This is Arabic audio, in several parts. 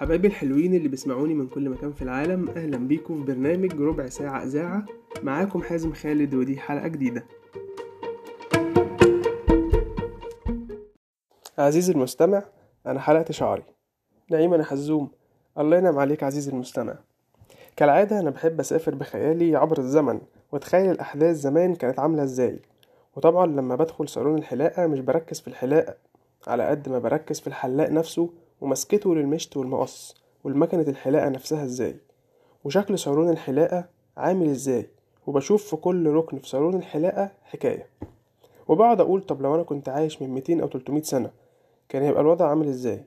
حبايبي الحلوين اللي بيسمعوني من كل مكان في العالم أهلا بيكم في برنامج ربع ساعة إذاعة. معاكم حازم خالد ودي حلقة جديدة. عزيزي المستمع أنا حلقت شعري. نعيم أنا حزوم. الله ينعم عليك عزيزي المستمع. كالعادة أنا بحب أسافر بخيالي عبر الزمن وأتخيل الأحداث زمان كانت عاملة إزاي. وطبعا لما بدخل صالون الحلاقة مش بركز في الحلاقة على قد ما بركز في الحلاق نفسه ومسكته للمشط والمقص والمكنة الحلاقة نفسها إزاي؟ وشكل صالون الحلاقة عامل إزاي؟ وبشوف في كل ركن في صالون الحلاقة حكاية. وبقعد أقول طب لو أنا كنت عايش من 200 أو 300 سنة كان هيبقى الوضع عامل إزاي؟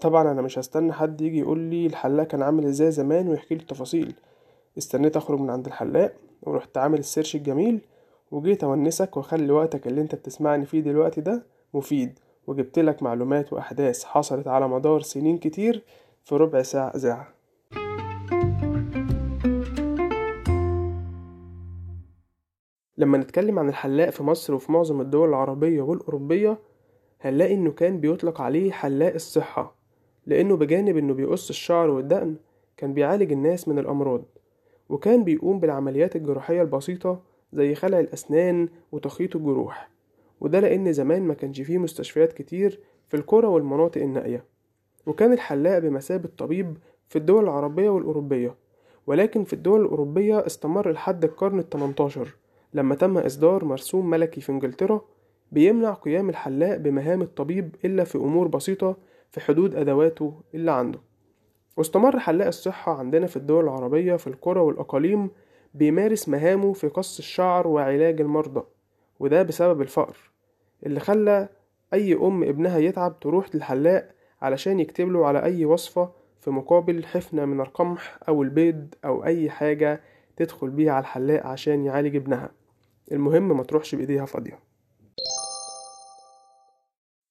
طبعا أنا مش هستنى حد يجي يقول لي الحلاق كان عامل إزاي زمان ويحكي لي التفاصيل. استنيت أخرج من عند الحلاق ورحت عامل السيرش الجميل وجيت أونسك وأخلي وقتك اللي أنت بتسمعني فيه دلوقتي ده مفيد. وجبت لك معلومات وأحداث حصلت على مدار سنين كتير في ربع ساعة إذاعة لما نتكلم عن الحلاق في مصر وفي معظم الدول العربية والأوروبية هنلاقي إنه كان بيطلق عليه حلاق الصحة لأنه بجانب إنه بيقص الشعر والدقن كان بيعالج الناس من الأمراض وكان بيقوم بالعمليات الجراحية البسيطة زي خلع الأسنان وتخيط الجروح. وده لأن زمان ما كانش فيه مستشفيات كتير في القرى والمناطق النائية وكان الحلاق بمثابة طبيب في الدول العربية والأوروبية ولكن في الدول الأوروبية استمر لحد القرن التمنتاشر لما تم إصدار مرسوم ملكي في إنجلترا بيمنع قيام الحلاق بمهام الطبيب إلا في أمور بسيطة في حدود أدواته اللي عنده. واستمر حلاق الصحة عندنا في الدول العربية في القرى والأقاليم بيمارس مهامه في قص الشعر وعلاج المرضى وده بسبب الفقر. اللي خلى أي أم ابنها يتعب تروح للحلاق علشان يكتبله على أي وصفة في مقابل حفنة من القمح أو البيض أو أي حاجة تدخل بيها على الحلاق عشان يعالج ابنها. المهم ما تروحش بإيديها فاضية.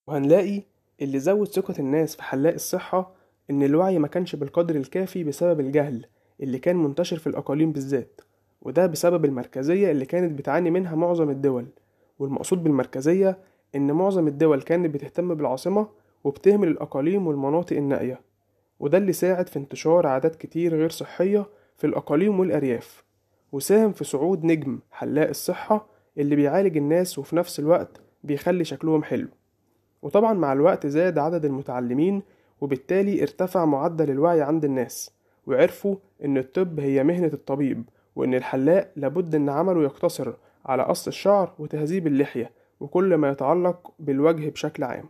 وهنلاقي اللي زود ثقة الناس في حلاق الصحة إن الوعي ما كانش بالقدر الكافي بسبب الجهل اللي كان منتشر في الأقاليم بالذات وده بسبب المركزية اللي كانت بتعاني منها معظم الدول. والمقصود بالمركزية إن معظم الدول كانت بتهتم بالعاصمة وبتهمل الأقاليم والمناطق النائية وده اللي ساعد في انتشار عادات كتير غير صحية في الأقاليم والأرياف وساهم في صعود نجم حلاق الصحة اللي بيعالج الناس وفي نفس الوقت بيخلي شكلهم حلو. وطبعا مع الوقت زاد عدد المتعلمين وبالتالي ارتفع معدل الوعي عند الناس وعرفوا إن الطب هي مهنة الطبيب وإن الحلاق لابد إن عمله يقتصر على قص الشعر وتهذيب اللحية وكل ما يتعلق بالوجه بشكل عام.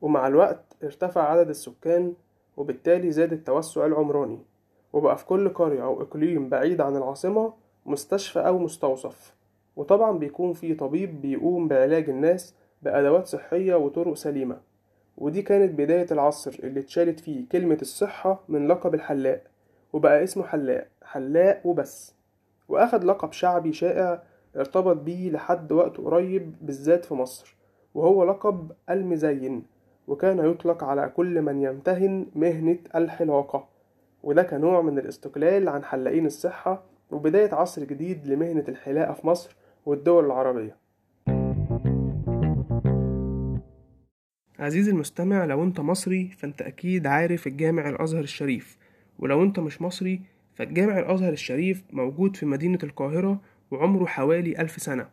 ومع الوقت ارتفع عدد السكان وبالتالي زاد التوسع العمراني وبقى في كل قرية أو إقليم بعيد عن العاصمة مستشفى أو مستوصف. وطبعا بيكون في طبيب بيقوم بعلاج الناس بأدوات صحية وطرق سليمة. ودي كانت بداية العصر اللي اتشالت فيه كلمة الصحة من لقب الحلاق وبقى اسمه حلاق حلاق وبس. وأخد لقب شعبي شائع ارتبط بيه لحد وقت قريب بالذات في مصر وهو لقب المزين وكان يطلق على كل من يمتهن مهنة الحلاقة. وده كنوع من الاستقلال عن حلاقين الصحة وبداية عصر جديد لمهنة الحلاقة في مصر والدول العربية. عزيزي المستمع لو أنت مصري فأنت أكيد عارف الجامع الأزهر الشريف ولو أنت مش مصري فالجامع الأزهر الشريف موجود في مدينة القاهرة وعمره حوالي ألف سنة.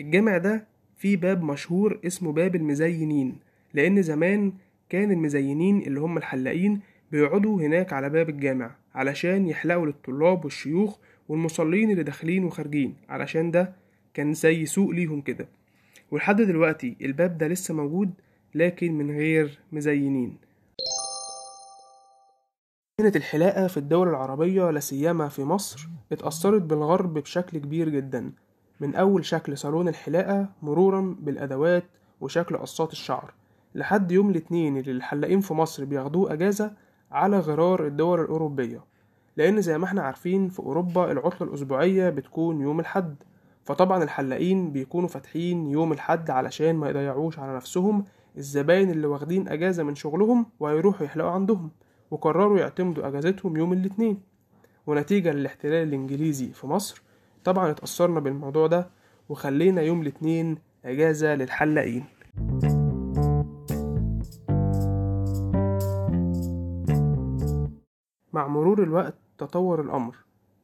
الجامع ده فيه باب مشهور اسمه باب المزينين لأن زمان كان المزينين اللي هم الحلاقين بيقعدوا هناك على باب الجامع علشان يحلقوا للطلاب والشيوخ والمصلين اللي داخلين وخارجين. علشان ده كان زي سوق ليهم كده. ولحد دلوقتي الباب ده لسه موجود لكن من غير مزينين. كانت الحلاقة في الدول العربية لسيما في مصر اتأثرت بالغرب بشكل كبير جدا. من أول شكل صالون الحلاقة مرورا بالأدوات وشكل قصات الشعر لحد يوم الاثنين اللي الحلاقين في مصر بياخدوه أجازة على غرار الدول الأوروبية. لأن زي ما إحنا عارفين في أوروبا العطلة الأسبوعية بتكون يوم الحد فطبعا الحلاقين بيكونوا فاتحين يوم الحد علشان ما يضيعوش على نفسهم الزباين اللي واخدين أجازة من شغلهم وهيروحوا يحلقوا عندهم. وقرروا يعتمدوا أجازتهم يوم الاثنين. ونتيجة للاحتلال الإنجليزي في مصر طبعا اتأثرنا بالموضوع ده وخلينا يوم الاثنين أجازة للحلاقين. مع مرور الوقت تطور الأمر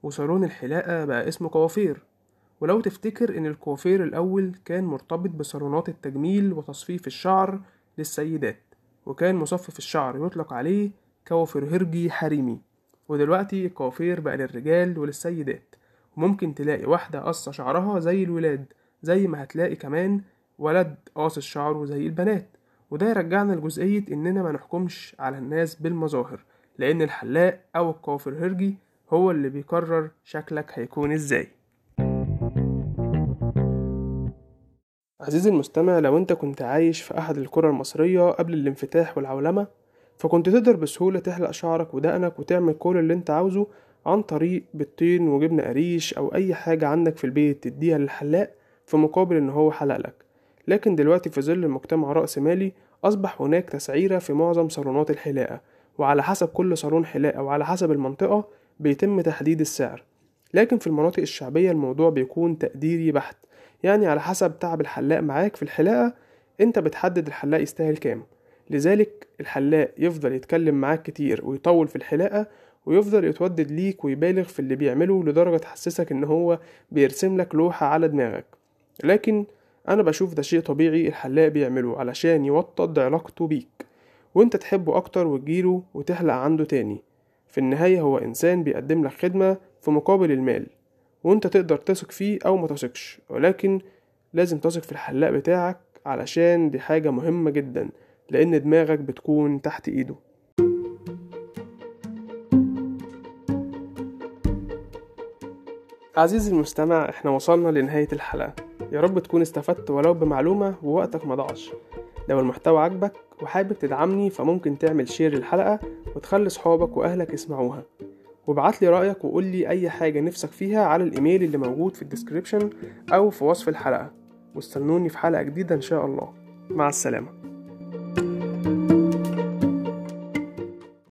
وصالون الحلاقة بقى اسمه كوافير. ولو تفتكر إن الكوافير الأول كان مرتبط بصالونات التجميل وتصفيف الشعر للسيدات وكان مصفف الشعر يطلق عليه كوافيرجي حريمي. ودلوقتي الكوافير بقى للرجال وللسيدات. وممكن تلاقي واحدة قصة شعرها زي الولاد زي ما هتلاقي كمان ولد قاصص شعره زي البنات. وده يرجعنا لجزئية إننا ما نحكمش على الناس بالمظاهر لأن الحلاق أو الكوافيرجي هو اللي بيقرر شكلك هيكون إزاي. عزيزي المستمع لو أنت كنت عايش في أحد القرى المصرية قبل الانفتاح والعولمة فكنت تقدر بسهولة تحلق شعرك ودقنك وتعمل كل اللي انت عاوزه عن طريق بيضتين وجبنة قريش أو أي حاجة عندك في البيت تديها للحلاق في مقابل إن هو حلق لك. لكن دلوقتي في ظل مجتمع رأس مالي أصبح هناك تسعيرة في معظم صالونات الحلاقة وعلى حسب كل صالون حلاقة وعلى حسب المنطقة بيتم تحديد السعر. لكن في المناطق الشعبية الموضوع بيكون تقديري بحت. يعني على حسب تعب الحلاق معاك في الحلاقة انت بتحدد الحلاق يستاهل كام. لذلك الحلاق يفضل يتكلم معاك كتير ويطول في الحلاقة ويفضل يتودد ليك ويبالغ في اللي بيعمله لدرجة تحسسك إن هو بيرسم لك لوحة على دماغك. لكن أنا بشوف ده شيء طبيعي الحلاق بيعمله علشان يوطد علاقته بيك وأنت تحبه أكتر وتجيله وتحلق عنده تاني. في النهاية هو إنسان بيقدم لك خدمة في مقابل المال وأنت تقدر تثق فيه أو ما ولكن لازم تثق في الحلاق بتاعك علشان دي حاجة مهمة جدا. لأن دماغك بتكون تحت إيده. عزيزي المستمع إحنا وصلنا لنهاية الحلقة. يا رب تكون استفدت ولو بمعلومة ووقتك ما ضاعش. لو المحتوى عجبك وحابب تدعمني فممكن تعمل شير للحلقة وتخلي صحابك وأهلك يسمعوها. وابعتلي رأيك وقولي أي حاجة نفسك فيها على الإيميل اللي موجود في الديسكريبشن أو في وصف الحلقة. واستنوني في حلقة جديدة إن شاء الله. مع السلامة.